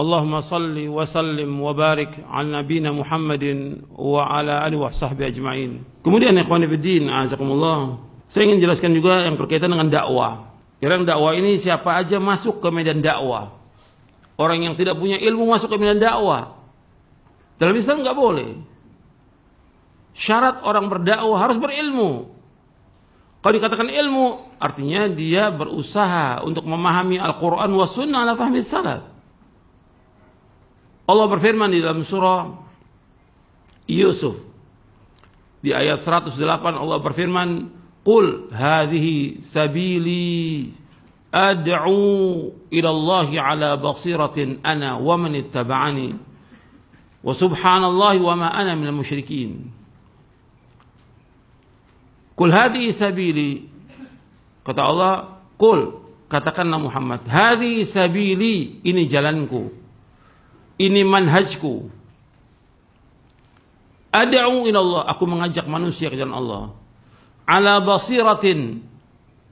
اللهم صل وسلم وبارك على نبينا محمد وعلى آله وصحبه أجمعين kemudian ikhwan fillah azakumullah saya ingin jelaskan juga yang berkaitan dengan dakwah yang dakwah ini siapa aja masuk ke medan dakwah orang yang tidak punya ilmu masuk ke medan dakwah dalam Islam nggak boleh syarat orang berdakwah harus berilmu kalau dikatakan ilmu artinya dia berusaha untuk memahami Al-Quran wa sunnah ala fahmi salaf Allah berfirman di dalam surah Yusuf. Di ayat 108 Allah berfirman Qul hadhihi sabili ad'u ila Allah ala basiratin ana wa man ittaba'ani wa subhanallahi wa ma ana minal musyrikin. Qul hadhihi sabili kata Allah Qul katakanlah Muhammad hadhihi sabili ini jalanku ini manhajku. Ad'u ila Allah aku mengajak manusia ke jalan Allah. Ala basiratin.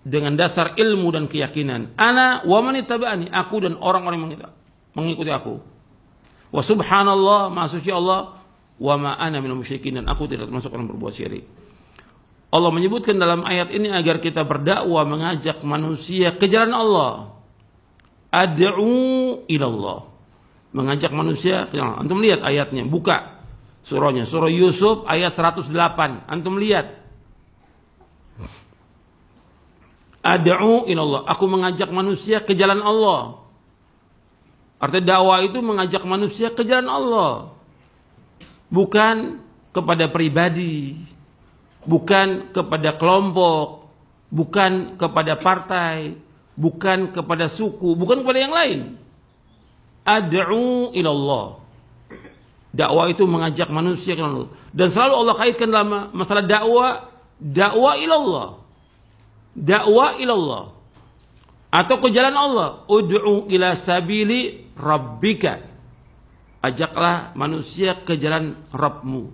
Dengan dasar ilmu dan keyakinan. Ana wa man aku dan orang-orang mengikuti aku. Wa subhanallah maha suci Allah. Wa ma ana minal musyrikin. Dan aku tidak termasuk orang berbuat syirik. Allah menyebutkan dalam ayat ini agar kita berdakwah mengajak manusia ke jalan Allah. Ad'u ila Allah mengajak manusia antum lihat ayatnya buka surahnya. Surah Yusuf ayat 108 antum lihat. Ad'u ilallah. Aku mengajak manusia ke jalan Allah. Artinya dakwah itu mengajak manusia ke jalan Allah. Bukan kepada pribadi. Bukan kepada kelompok. Bukan kepada partai. Bukan kepada suku. Bukan kepada yang lain ad'u ilallah. Dakwah itu mengajak manusia ke Allah. Dan selalu Allah kaitkan dalam masalah dakwah, dakwah ilallah. Dakwah ilallah. Atau ke jalan Allah, ud'u ila sabili rabbika. Ajaklah manusia ke jalan Rabbmu.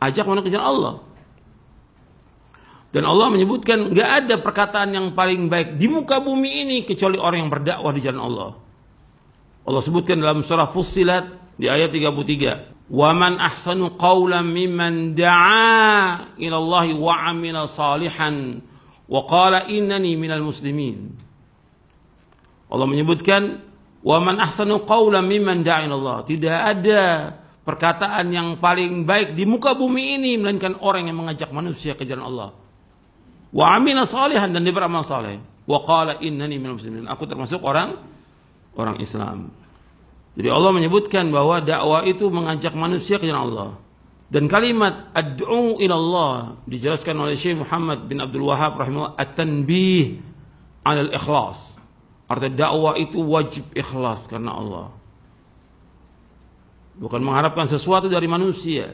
Ajak manusia ke jalan Allah. Dan Allah menyebutkan nggak ada perkataan yang paling baik di muka bumi ini kecuali orang yang berdakwah di jalan Allah. Allah sebutkan dalam surah Fussilat di ayat 33. Wa man ahsanu qawlan mimman da'a ila Allah wa 'amila salihan wa qala innani minal muslimin. Allah menyebutkan wa man ahsanu qawlan mimman da'a ila Allah. Tidak ada perkataan yang paling baik di muka bumi ini melainkan orang yang mengajak manusia ke jalan Allah. Wa 'amila salihan dan dia beramal saleh. Wa qala innani minal muslimin. Aku termasuk orang orang Islam. Jadi Allah menyebutkan bahwa dakwah itu mengajak manusia ke jalan Allah. Dan kalimat ad'u ila Allah dijelaskan oleh Syekh Muhammad bin Abdul Wahab rahimahullah at-tanbih 'ala al-ikhlas. Artinya dakwah itu wajib ikhlas karena Allah. Bukan mengharapkan sesuatu dari manusia.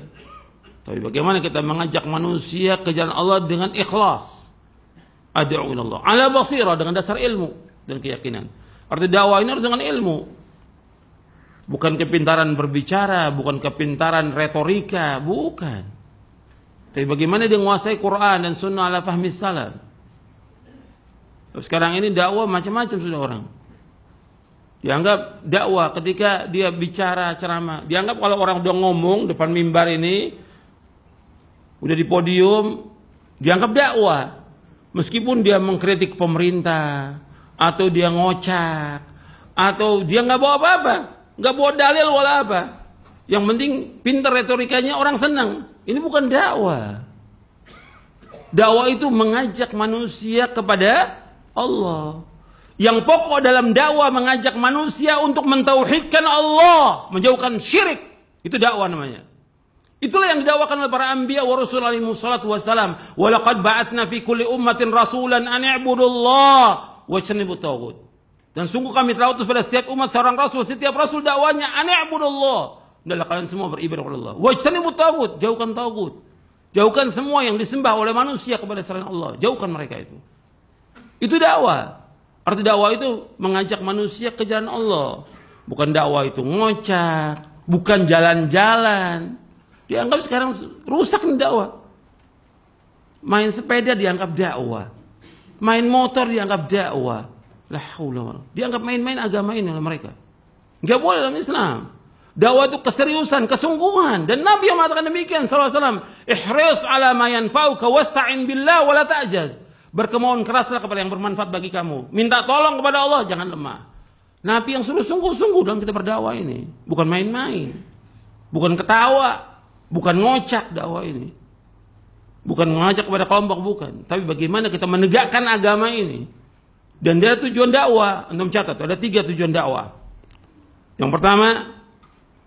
Tapi bagaimana kita mengajak manusia ke jalan Allah dengan ikhlas. Ad'u ila Allah. Ala basirah dengan dasar ilmu dan keyakinan. Artinya dakwah ini harus dengan ilmu. Bukan kepintaran berbicara, bukan kepintaran retorika, bukan. Tapi bagaimana dia menguasai Quran dan sunnah ala fahmi salaf. Sekarang ini dakwah macam-macam sudah orang. Dianggap dakwah ketika dia bicara ceramah. Dianggap kalau orang udah ngomong depan mimbar ini, udah di podium, dianggap dakwah. Meskipun dia mengkritik pemerintah, atau dia ngocak, atau dia nggak bawa apa-apa, nggak bawa dalil wala apa. Yang penting pintar retorikanya orang senang. Ini bukan dakwah. Dakwah itu mengajak manusia kepada Allah. Yang pokok dalam dakwah mengajak manusia untuk mentauhidkan Allah, menjauhkan syirik. Itu dakwah namanya. Itulah yang didakwakan oleh para anbiya wa rasul alaihi wassalam. Wa laqad ba'atna fi kulli ummatin rasulan an i'budullah wajtanibu tagut. Dan sungguh kami telah utus pada setiap umat seorang rasul, setiap rasul dakwanya an i'budullah. Adalah kalian semua beribadah kepada Allah. Wajtanibu tagut, jauhkan tagut. Jauhkan semua yang disembah oleh manusia kepada selain Allah. Jauhkan mereka itu. Itu dakwah. Arti dakwah itu mengajak manusia ke jalan Allah. Bukan dakwah itu ngocak, bukan jalan-jalan. Dianggap sekarang rusak nih dakwah. Main sepeda dianggap dakwah. Main motor dianggap dakwah. Lah Dianggap main-main agama ini oleh mereka. Enggak boleh dalam Islam. Dakwah itu keseriusan, kesungguhan. Dan Nabi yang mengatakan demikian SAW. Ihris ala ma yanfa'uka wasta'in billah wa la ta'jaz. Berkemauan keraslah kepada yang bermanfaat bagi kamu. Minta tolong kepada Allah, jangan lemah. Nabi yang suruh sungguh-sungguh dalam kita berdakwah ini. Bukan main-main. Bukan ketawa. Bukan ngocak dakwah ini. Bukan mengajak kepada kelompok, bukan. Tapi bagaimana kita menegakkan agama ini. Dan dia tujuan dakwah. Anda catat, ada tiga tujuan dakwah. Yang pertama,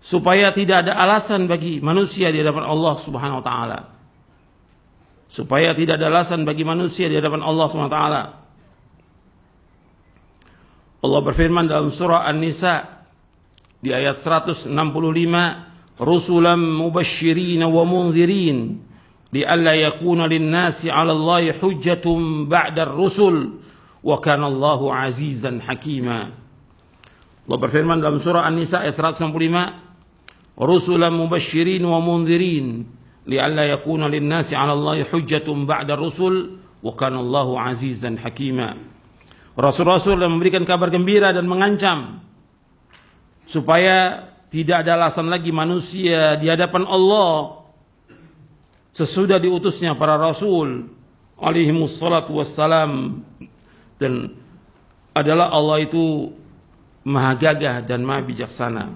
supaya tidak ada alasan bagi manusia di hadapan Allah Subhanahu wa taala. Supaya tidak ada alasan bagi manusia di hadapan Allah Subhanahu wa taala. Allah berfirman dalam surah An-Nisa di ayat 165, "Rusulan mubasysyirin wa mundzirin li'alla yakuna lin-nasi 'ala Allah hujjatun ba'da ar-rusul wa kana Allahu 'azizan hakima." Allah berfirman dalam surah An-Nisa ayat 165, rusulan mubasyirin wa mundzirin li'alla yakuna lin-nasi 'ala Allah hujjatun ba'da rusul wa kana. Rasul-rasul yang memberikan kabar gembira dan mengancam supaya tidak ada alasan lagi manusia di hadapan Allah sesudah diutusnya para rasul alaihi wassalatu wassalam dan adalah Allah itu maha gagah dan maha bijaksana.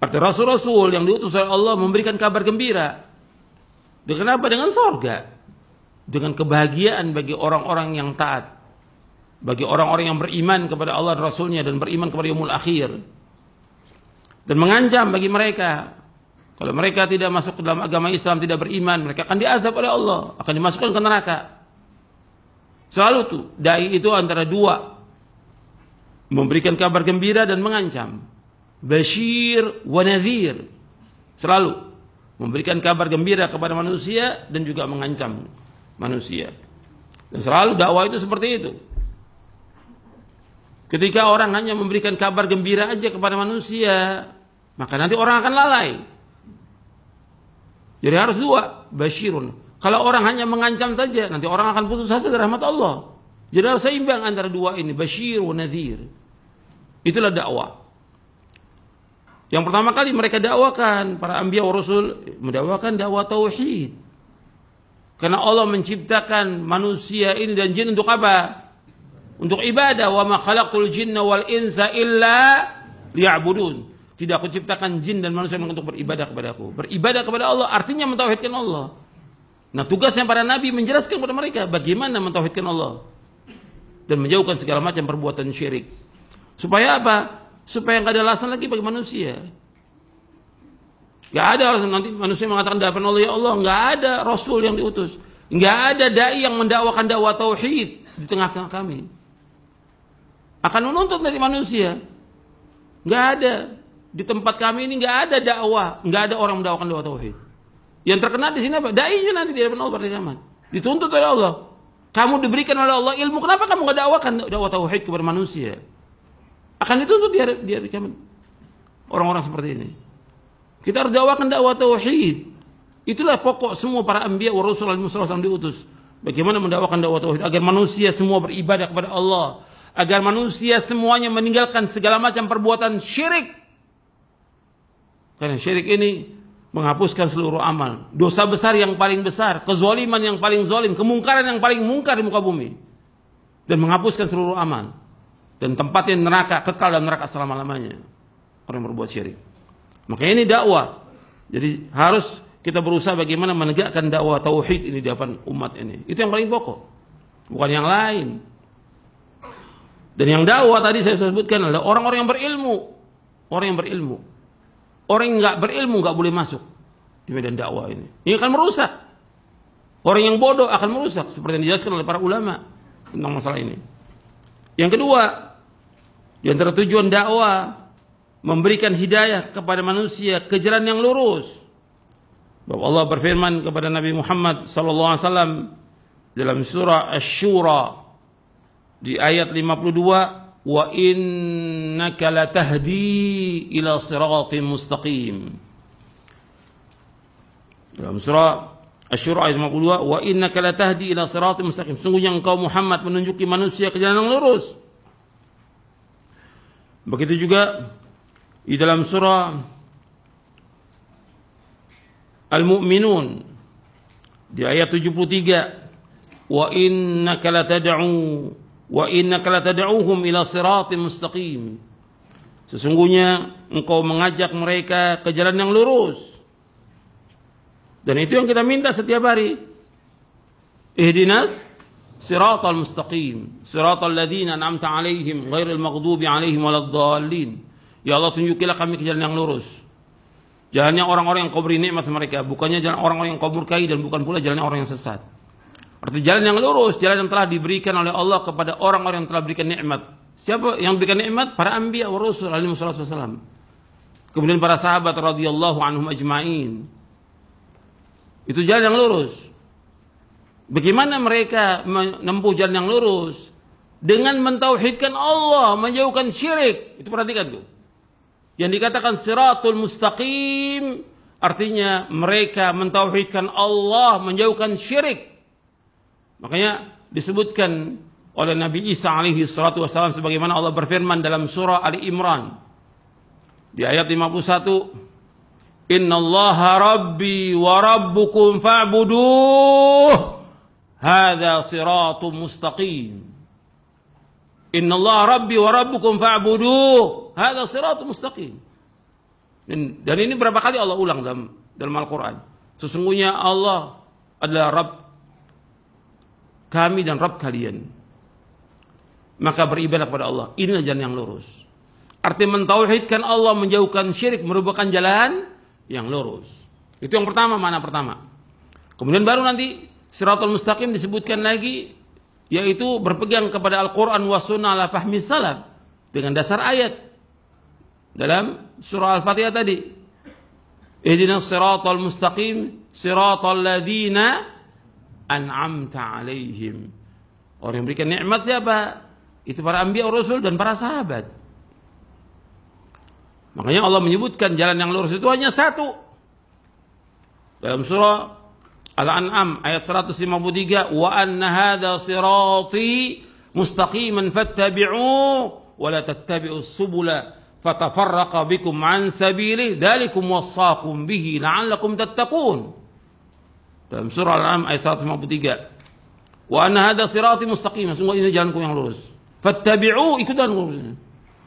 Arti rasul-rasul yang diutus oleh Allah memberikan kabar gembira. Dengan apa? Dengan sorga. Dengan kebahagiaan bagi orang-orang yang taat. Bagi orang-orang yang beriman kepada Allah dan Rasulnya dan beriman kepada Yomul Akhir. Dan mengancam bagi mereka. Kalau mereka tidak masuk ke dalam agama Islam, tidak beriman, mereka akan diazab oleh Allah. Akan dimasukkan ke neraka. Selalu tuh, dai itu antara dua. Memberikan kabar gembira dan mengancam. Bashir wa nadhir. Selalu memberikan kabar gembira kepada manusia dan juga mengancam manusia. Dan selalu dakwah itu seperti itu. Ketika orang hanya memberikan kabar gembira aja kepada manusia, maka nanti orang akan lalai. Jadi harus dua, bashirun. Kalau orang hanya mengancam saja, nanti orang akan putus asa dari rahmat Allah. Jadi harus seimbang antara dua ini, bashir wa nadhir. Itulah dakwah. Yang pertama kali mereka dakwakan para anbiya wa rasul mendakwakan dakwah tauhid. Karena Allah menciptakan manusia ini dan jin untuk apa? Untuk ibadah. Wa ma khalaqul jinna wal insa illa liya'budun. Tidak aku ciptakan jin dan manusia untuk beribadah kepada aku. Beribadah kepada Allah artinya mentauhidkan Allah. Nah tugasnya para nabi menjelaskan kepada mereka bagaimana mentauhidkan Allah. Dan menjauhkan segala macam perbuatan syirik. Supaya apa? supaya nggak ada alasan lagi bagi manusia. Gak ada alasan nanti manusia mengatakan dapat oleh ya Allah, nggak ada Rasul yang diutus, nggak ada dai yang mendakwakan dakwah tauhid di tengah-tengah kami. Akan menuntut dari manusia, nggak ada di tempat kami ini nggak ada dakwah, nggak ada orang mendakwakan dakwah tauhid. Yang terkena di sini apa? Dai nanti di hadapan Allah pada zaman. Dituntut oleh Allah. Kamu diberikan oleh Allah ilmu, kenapa kamu nggak dakwakan dakwah tauhid kepada manusia? akan dituntut di hari, di. Orang-orang seperti ini. Kita harus dakwakan dakwah tauhid. Itulah pokok semua para anbiya wa rasul alaihi diutus. Bagaimana mendakwakan dakwah tauhid agar manusia semua beribadah kepada Allah, agar manusia semuanya meninggalkan segala macam perbuatan syirik. Karena syirik ini menghapuskan seluruh amal. Dosa besar yang paling besar, kezaliman yang paling zalim, kemungkaran yang paling mungkar di muka bumi. Dan menghapuskan seluruh amal dan tempatnya neraka kekal dalam neraka selama-lamanya orang yang berbuat syirik. Maka ini dakwah. Jadi harus kita berusaha bagaimana menegakkan dakwah tauhid ini di depan umat ini. Itu yang paling pokok. Bukan yang lain. Dan yang dakwah tadi saya sebutkan adalah orang-orang yang berilmu. Orang yang berilmu. Orang yang nggak berilmu nggak boleh masuk di medan dakwah ini. Ini akan merusak. Orang yang bodoh akan merusak seperti yang dijelaskan oleh para ulama tentang masalah ini. Yang kedua, di antara tujuan dakwah memberikan hidayah kepada manusia ke jalan yang lurus. Bahwa Allah berfirman kepada Nabi Muhammad wasallam dalam surah Asy-Syura di ayat 52 wa innaka latahdi ila siratin mustaqim. Dalam surah Asy-Syura ayat 52 wa innaka latahdi ila siratin mustaqim. Sungguhnya engkau Muhammad menunjuki manusia ke jalan yang lurus. Begitu juga di dalam surah Al-Mu'minun di ayat 73 wa innaka latad'u wa innaka latad'uhum ila siratin mustaqim. Sesungguhnya engkau mengajak mereka ke jalan yang lurus. Dan itu yang kita minta setiap hari. Ihdinas siratal mustaqim. Siratal ladzina an'amta alaihim ghairil maghdubi alaihim waladdallin. Ya Allah tunjukilah kami ke jalan yang lurus. Jalannya orang-orang yang kau beri nikmat mereka, bukannya jalan orang-orang yang kau murkai dan bukan pula jalannya orang yang sesat. Arti jalan yang lurus, jalan yang telah diberikan oleh Allah kepada orang-orang yang telah berikan nikmat. Siapa yang berikan nikmat? Para anbiya wa rasul alaihi wasallam. Kemudian para sahabat radhiyallahu anhum ajmain. Itu jalan yang lurus. Bagaimana mereka menempuh jalan yang lurus? Dengan mentauhidkan Allah, menjauhkan syirik. Itu perhatikan tuh. Yang dikatakan siratul mustaqim artinya mereka mentauhidkan Allah, menjauhkan syirik. Makanya disebutkan oleh Nabi Isa alaihi salatu wasallam sebagaimana Allah berfirman dalam surah Ali Imran di ayat 51 Inna Allah rabbi wa rabbukum fa'buduh Hada siratum mustaqim Inna Allah rabbi wa rabbukum fa'buduh. Hada siratul mustaqim. Dan, dan ini berapa kali Allah ulang dalam dalam Al-Quran. Sesungguhnya Allah adalah Rabb kami dan Rabb kalian. Maka beribadah kepada Allah. Inilah jalan yang lurus. Arti mentauhidkan Allah, menjauhkan syirik, merupakan jalan yang lurus. Itu yang pertama, mana pertama. Kemudian baru nanti siratul mustaqim disebutkan lagi yaitu berpegang kepada Al-Quran wa sunnah ala fahmi salaf dengan dasar ayat dalam surah Al-Fatihah tadi ihdina siratal mustaqim siratal ladina an'amta alaihim. Orang yang berikan nikmat siapa? Itu para anbiya rasul dan para sahabat. Makanya Allah menyebutkan jalan yang lurus itu hanya satu. Dalam surah Al-An'am ayat 153 wa anna hadha sirati mustaqiman fattabi'u wa la tattabi'us subula fatafarraqa bikum an sabili dzalikum wassaqum bihi la'allakum tattaqun dalam surah Al-An'am ayat 153 wa anna hadha sirati mustaqiman sungguh ini jalanku yang lurus fattabi'u ikutan lurusnya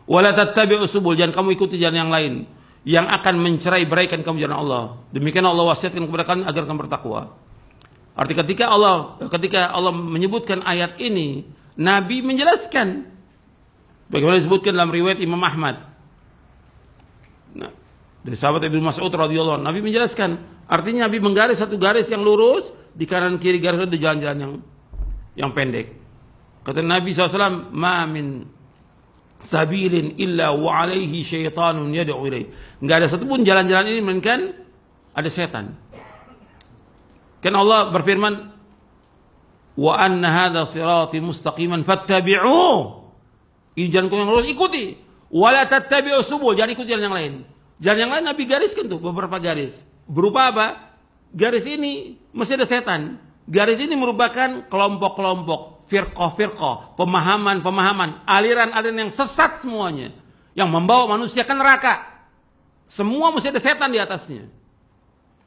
wa la tattabi'us subul jangan kamu ikuti jalan yang lain yang akan mencerai beraikan kamu jalan Allah. Demikian Allah wasiatkan kepada kalian agar kamu bertakwa. Arti ketika Allah ketika Allah menyebutkan ayat ini, Nabi menjelaskan bagaimana disebutkan dalam riwayat Imam Ahmad. Dari sahabat Ibnu Mas'ud radhiyallahu Nabi menjelaskan, artinya Nabi menggaris satu garis yang lurus, di kanan kiri garis itu jalan-jalan yang yang pendek. Kata Nabi SAW, "Ma min sabilin illa wa alaihi syaitanun yad'u ilaih." Enggak ada satupun jalan-jalan ini melainkan ada setan Kan Allah berfirman, "Wa anna hadha sirati mustaqiman fattabi'u." Ini jalanku yang lurus, ikuti. Wa la tattabi'u subul, jangan ikuti jalan yang lain. Jalan yang lain Nabi gariskan tuh beberapa garis. Berupa apa? Garis ini masih ada setan. Garis ini merupakan kelompok-kelompok, firqah-firqah, pemahaman-pemahaman, aliran-aliran yang sesat semuanya. Yang membawa manusia ke neraka. Semua mesti ada setan di atasnya.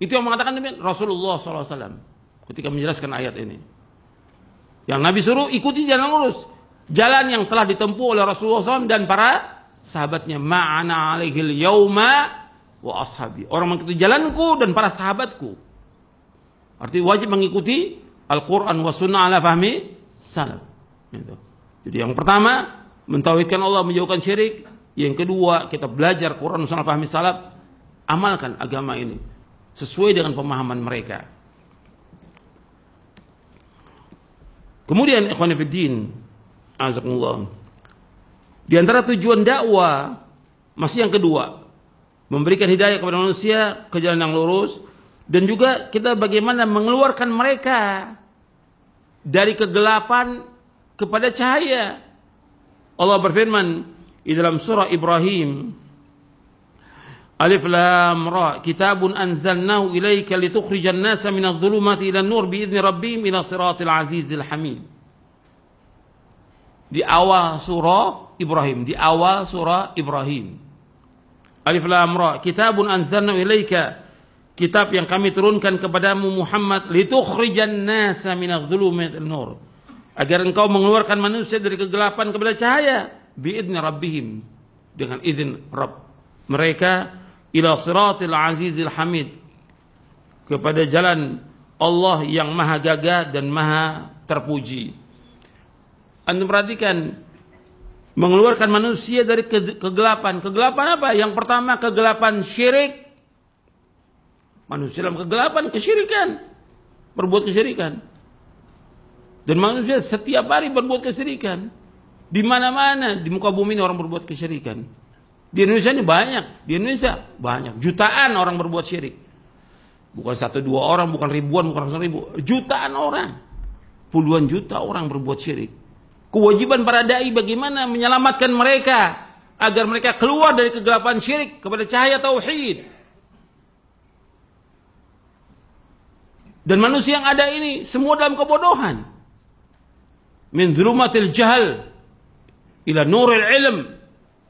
Itu yang mengatakan demikian Rasulullah SAW ketika menjelaskan ayat ini. Yang Nabi suruh ikuti jalan lurus. Jalan yang telah ditempuh oleh Rasulullah SAW dan para sahabatnya. Ma'ana alaihil yauma wa ashabi. Orang mengikuti jalanku dan para sahabatku. Arti wajib mengikuti Al-Quran wa sunnah ala fahmi salaf. Gitu. Jadi yang pertama, mentauhidkan Allah, menjauhkan syirik. Yang kedua, kita belajar Quran sunnah fahmi salaf. Amalkan agama ini sesuai dengan pemahaman mereka. Kemudian ikhwanifiddin azakumullah. Di antara tujuan dakwah Masih yang kedua, memberikan hidayah kepada manusia ke jalan yang lurus dan juga kita bagaimana mengeluarkan mereka dari kegelapan kepada cahaya. Allah berfirman di dalam surah Ibrahim Alif Lam Ra Kitabun anzalnahu ilaika litukhrijan nasa minadh dhulumati ila nur biidzni rabbihim ila siratil azizil hamid Di awal surah Ibrahim, di awal surah Ibrahim Alif Lam Ra. Kitabun anzalna ilaika. Kitab yang kami turunkan kepadamu Muhammad litukhrijan nasa minadh-dhulumati nur. Agar engkau mengeluarkan manusia dari kegelapan kepada cahaya biidni rabbihim dengan izin Rabb mereka ila siratil azizil hamid kepada jalan Allah yang maha gagah dan maha terpuji. Anda perhatikan mengeluarkan manusia dari kegelapan. Kegelapan apa? Yang pertama kegelapan syirik. Manusia dalam kegelapan kesyirikan. Berbuat kesyirikan. Dan manusia setiap hari berbuat kesyirikan. Di mana-mana di muka bumi ini orang berbuat kesyirikan. Di Indonesia ini banyak. Di Indonesia banyak. Jutaan orang berbuat syirik. Bukan satu dua orang, bukan ribuan, bukan ratusan ribu. Jutaan orang. Puluhan juta orang berbuat syirik. Kewajiban para dai bagaimana menyelamatkan mereka agar mereka keluar dari kegelapan syirik kepada cahaya tauhid. Dan manusia yang ada ini semua dalam kebodohan. Min dhulumatil jahal ila nuril ilm.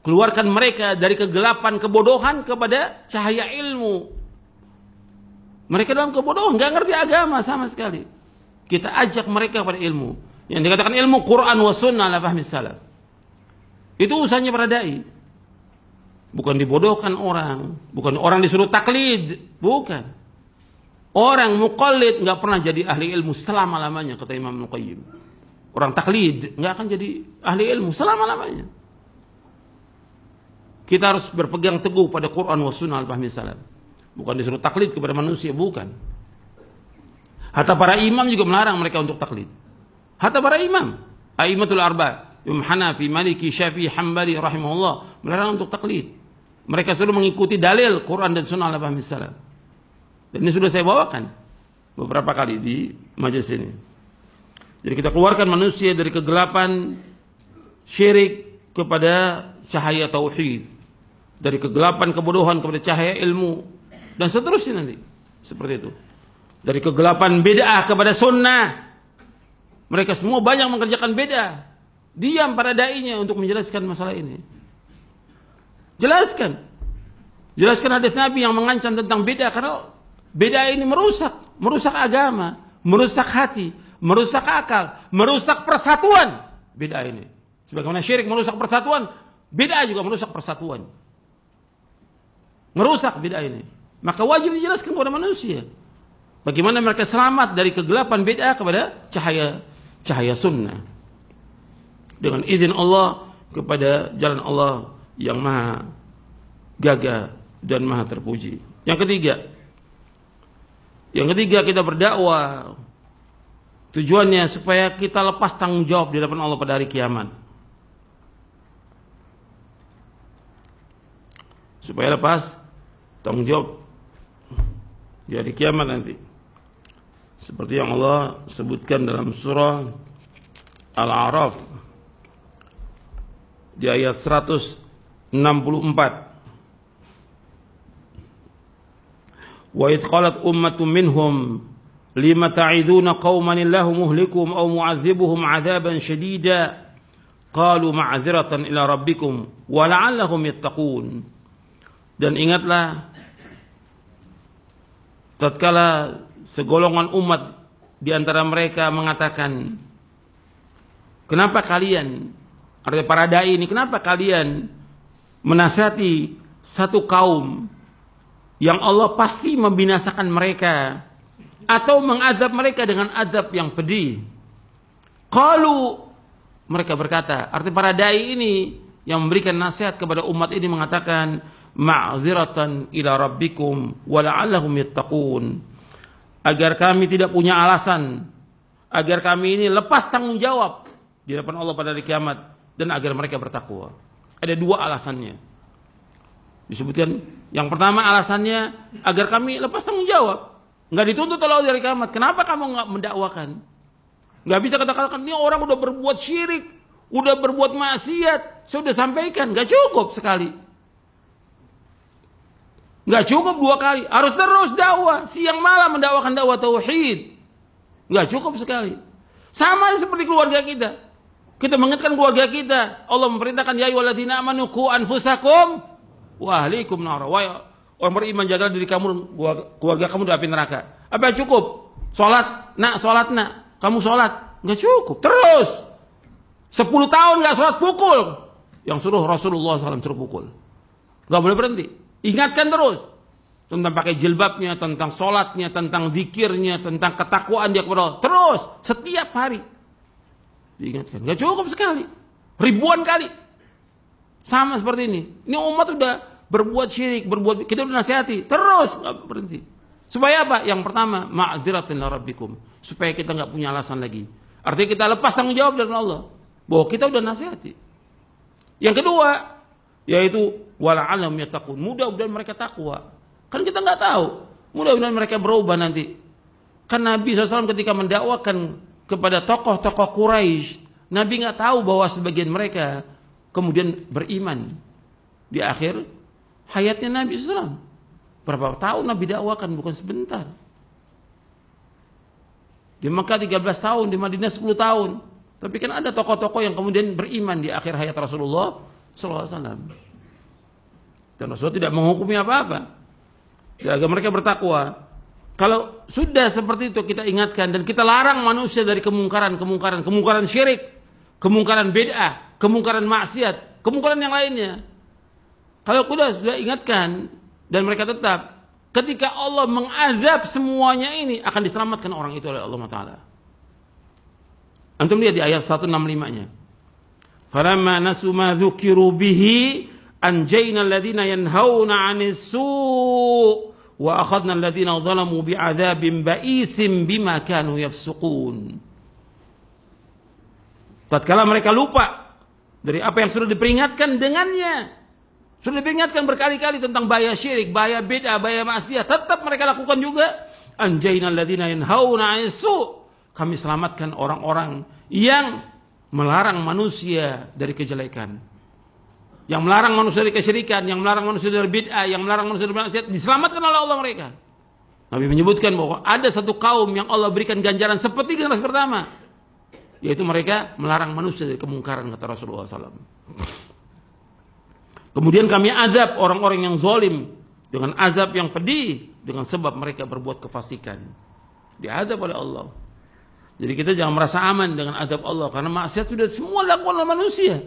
Keluarkan mereka dari kegelapan kebodohan kepada cahaya ilmu. Mereka dalam kebodohan, nggak ngerti agama sama sekali. Kita ajak mereka pada ilmu. Yang dikatakan ilmu Quran wa sunnah ala fahmi salaf. Itu usahanya para dai. Bukan dibodohkan orang, bukan orang disuruh taklid, bukan. Orang muqallid nggak pernah jadi ahli ilmu selama-lamanya kata Imam Nuqayyim. Orang taklid nggak akan jadi ahli ilmu selama-lamanya. Kita harus berpegang teguh pada Quran wa sunnah al-fahmi salaf. Bukan disuruh taklid kepada manusia, bukan. Hatta para imam juga melarang mereka untuk taklid. Hatta para imam, aimatul arba, Imam Hanafi, Maliki, Syafi'i, Hambali rahimahullah melarang untuk taklid. Mereka sudah mengikuti dalil Quran dan Sunnah al fahmi salam. Dan ini sudah saya bawakan beberapa kali di majelis ini. Jadi kita keluarkan manusia dari kegelapan syirik kepada cahaya tauhid. Dari kegelapan kebodohan kepada cahaya ilmu dan seterusnya nanti. Seperti itu. Dari kegelapan bid'ah kepada sunnah mereka semua banyak mengerjakan beda. Diam para dai-nya untuk menjelaskan masalah ini. Jelaskan. Jelaskan hadis Nabi yang mengancam tentang beda karena beda ini merusak, merusak agama, merusak hati, merusak akal, merusak persatuan. Beda ini. Sebagaimana syirik merusak persatuan, beda juga merusak persatuan. Merusak beda ini. Maka wajib dijelaskan kepada manusia. Bagaimana mereka selamat dari kegelapan beda kepada cahaya cahaya sunnah dengan izin Allah kepada jalan Allah yang maha gagah dan maha terpuji. Yang ketiga, yang ketiga kita berdakwah tujuannya supaya kita lepas tanggung jawab di hadapan Allah pada hari kiamat. Supaya lepas tanggung jawab di hari kiamat nanti. Seperti yang Allah sebutkan dalam surah Al-A'raf di ayat 164. Wa id qalat ummatun minhum lima ta'iduna qauman illahu muhlikuhum aw mu'adzibuhum 'adzaban shadida qalu ma'dziratan ila rabbikum wa la'allahum yattaqun dan ingatlah tatkala segolongan umat di antara mereka mengatakan, "Kenapa kalian, artinya para dai ini, kenapa kalian menasihati satu kaum yang Allah pasti membinasakan mereka atau mengadab mereka dengan adab yang pedih?" Kalau mereka berkata, arti para dai ini yang memberikan nasihat kepada umat ini mengatakan, "Ma'ziratan ila rabbikum wa la'allahum yattaqun." Agar kami tidak punya alasan, agar kami ini lepas tanggung jawab di depan Allah pada hari kiamat dan agar mereka bertakwa. Ada dua alasannya. Disebutkan yang pertama alasannya agar kami lepas tanggung jawab. Nggak dituntut Allah dari kiamat. Kenapa kamu nggak mendakwakan? Nggak bisa katakan ini orang udah berbuat syirik, udah berbuat maksiat, sudah sampaikan, nggak cukup sekali. Nggak cukup dua kali, harus terus dakwah, siang malam mendakwakan dakwah tauhid. Nggak cukup sekali. Sama seperti keluarga kita. Kita mengingatkan keluarga kita. Allah memerintahkan ya ayyuhalladzina amanu qu anfusakum wa ahlikum nar. Orang beriman jaga diri kamu keluarga kamu dari api neraka. Apa cukup? Salat, nak salat nak. Kamu salat, enggak cukup. Terus. 10 tahun enggak salat pukul. Yang suruh Rasulullah SAW suruh pukul. Enggak boleh berhenti. Ingatkan terus tentang pakai jilbabnya, tentang sholatnya, tentang zikirnya, tentang ketakwaan dia kepada Allah. Terus setiap hari diingatkan. Gak cukup sekali, ribuan kali. Sama seperti ini. Ini umat udah berbuat syirik, berbuat kita udah nasihati, terus nggak berhenti. Supaya apa? Yang pertama, ma'adziratin rabbikum. Supaya kita nggak punya alasan lagi. Artinya kita lepas tanggung jawab dari Allah. Bahwa kita udah nasihati. Yang kedua, yaitu wala'alam yatakun. Mudah-mudahan mereka takwa. Kan kita nggak tahu. Mudah-mudahan mereka berubah nanti. Kan Nabi SAW ketika mendakwakan kepada tokoh-tokoh Quraisy, Nabi nggak tahu bahwa sebagian mereka kemudian beriman di akhir hayatnya Nabi SAW. Berapa tahun Nabi dakwakan bukan sebentar. Di Mekah 13 tahun, di Madinah 10 tahun. Tapi kan ada tokoh-tokoh yang kemudian beriman di akhir hayat Rasulullah SAW. Dan Rasulullah tidak menghukumi apa-apa. Agar mereka bertakwa. Kalau sudah seperti itu kita ingatkan dan kita larang manusia dari kemungkaran, kemungkaran, kemungkaran syirik, kemungkaran bid'ah, kemungkaran maksiat, kemungkaran yang lainnya. Kalau kita sudah ingatkan dan mereka tetap ketika Allah mengazab semuanya ini akan diselamatkan orang itu oleh Allah Taala. Antum lihat di ayat 165-nya. Falamma nasu ma dzukiru bihi anjayna alladhina yanhauna 'anis su' wa akhadna alladhina zalamu bi'adzabin ba'isim bima kanu yafsuqun. Tatkala mereka lupa dari apa yang sudah diperingatkan dengannya. Sudah diperingatkan berkali-kali tentang bahaya syirik, bahaya bid'ah, bahaya maksiat, tetap mereka lakukan juga. Anjayna alladhina yanhauna 'anis su' kami selamatkan orang-orang yang melarang manusia dari kejelekan yang melarang manusia dari kesyirikan, yang melarang manusia dari bid'ah, yang melarang manusia dari maksiat, diselamatkan oleh Allah mereka. Nabi menyebutkan bahwa ada satu kaum yang Allah berikan ganjaran seperti generasi pertama. Yaitu mereka melarang manusia dari kemungkaran, kata Rasulullah SAW. Kemudian kami azab orang-orang yang zalim dengan azab yang pedih dengan sebab mereka berbuat kefasikan. Diadab oleh Allah. Jadi kita jangan merasa aman dengan azab Allah karena maksiat sudah semua lakukan oleh manusia.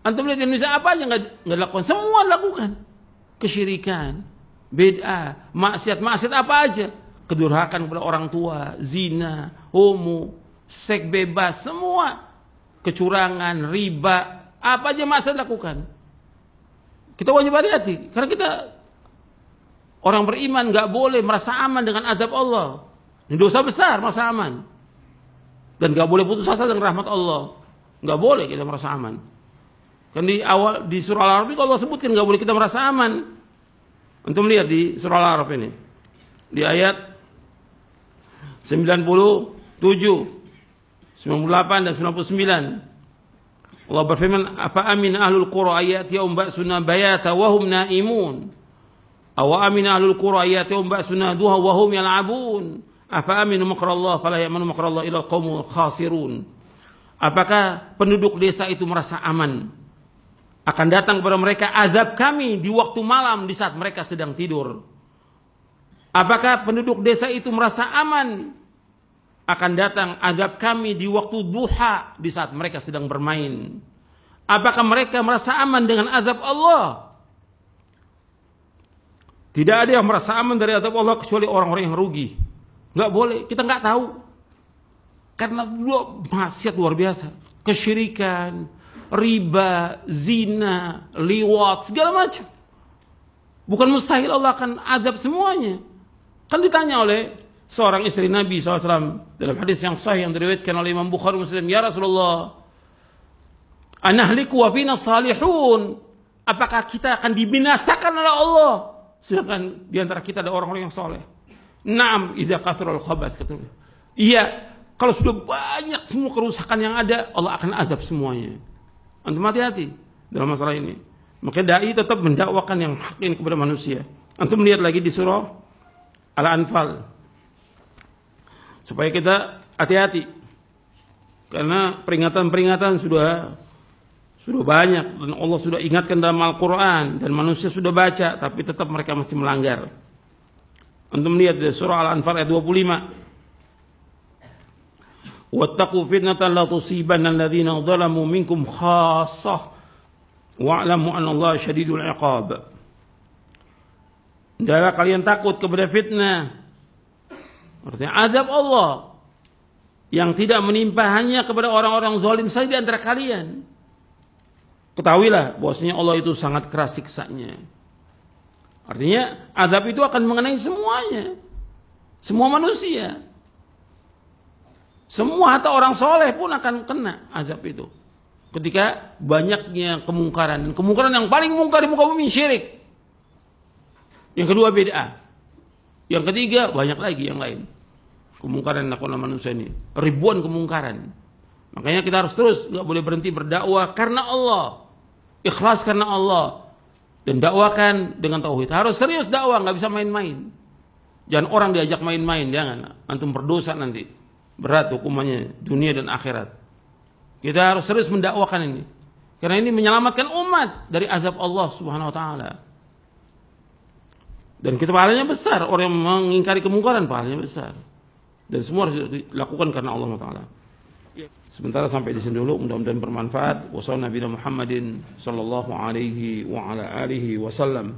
Antum lihat Indonesia apa aja nggak nggak lakukan, semua lakukan. Kesyirikan, beda, maksiat, maksiat apa aja. Kedurhakan kepada orang tua, zina, homo, seks bebas, semua. Kecurangan, riba, apa aja maksiat lakukan. Kita wajib hati-hati, karena kita orang beriman nggak boleh merasa aman dengan adab Allah. Ini dosa besar merasa aman. Dan nggak boleh putus asa dengan rahmat Allah. Nggak boleh kita merasa aman. Kan di awal di surah Al-Araf Allah sebutkan nggak boleh kita merasa aman. Untuk melihat di surah Al-Araf ini. Di ayat 97, 98 dan 99. Allah berfirman, "Afa amin ahlul qura ayati yaum ba'suna bayata wa hum naimun." Aw amin ahlul qura ayati yaum ba'suna duha wa hum yal'abun. Makrallah fala ya'manu makrallah. Apakah penduduk desa itu merasa aman akan datang kepada mereka azab kami di waktu malam di saat mereka sedang tidur. Apakah penduduk desa itu merasa aman? Akan datang azab kami di waktu duha di saat mereka sedang bermain. Apakah mereka merasa aman dengan azab Allah? Tidak ada yang merasa aman dari azab Allah kecuali orang-orang yang rugi. Nggak boleh, kita nggak tahu. Karena dua maksiat luar biasa. Kesyirikan, riba, zina, liwat, segala macam. Bukan mustahil Allah akan adab semuanya. Kan ditanya oleh seorang istri Nabi SAW dalam hadis yang sahih yang diriwayatkan oleh Imam Bukhari Muslim, Ya Rasulullah, anahliku wa fina salihun. Apakah kita akan dibinasakan oleh Allah? Sedangkan di antara kita ada orang-orang yang soleh. Naam, idza kathrul khabath kata Iya, kalau sudah banyak semua kerusakan yang ada, Allah akan azab semuanya. Antum hati-hati dalam masalah ini. Maka dai tetap mendakwakan yang hak ini kepada manusia. Antum lihat lagi di surah Al-Anfal. Supaya kita hati-hati. Karena peringatan-peringatan sudah sudah banyak dan Allah sudah ingatkan dalam Al-Qur'an dan manusia sudah baca tapi tetap mereka masih melanggar. Antum lihat di surah Al-Anfal ayat 25. Wattaqu fitnatan la tusibanna alladhina zalamu minkum khassah wa'lamu anna Allah syadidul iqab. Hendaklah kalian takut kepada fitnah. Artinya azab Allah yang tidak menimpa hanya kepada orang-orang zalim saja di antara kalian. Ketahuilah bahwasanya Allah itu sangat keras siksanya. Artinya azab itu akan mengenai semuanya. Semua manusia. Semua atau orang soleh pun akan kena azab itu. Ketika banyaknya kemungkaran. Dan kemungkaran yang paling mungkar di muka bumi syirik. Yang kedua beda. Yang ketiga banyak lagi yang lain. Kemungkaran yang dilakukan manusia ini. Ribuan kemungkaran. Makanya kita harus terus nggak boleh berhenti berdakwah karena Allah. Ikhlas karena Allah. Dan dakwakan dengan tauhid. Harus serius dakwah, nggak bisa main-main. Jangan orang diajak main-main, jangan. Antum berdosa nanti. Berat hukumannya dunia dan akhirat. Kita harus serius mendakwakan ini. Karena ini menyelamatkan umat dari azab Allah Subhanahu wa taala. Dan kita pahalanya besar, orang yang mengingkari kemungkaran pahalanya besar. Dan semua harus dilakukan karena Allah taala. Sementara sampai di sini dulu mudah-mudahan bermanfaat. Wassalamualaikum Muhammadin sallallahu alaihi wa ala alihi wasallam.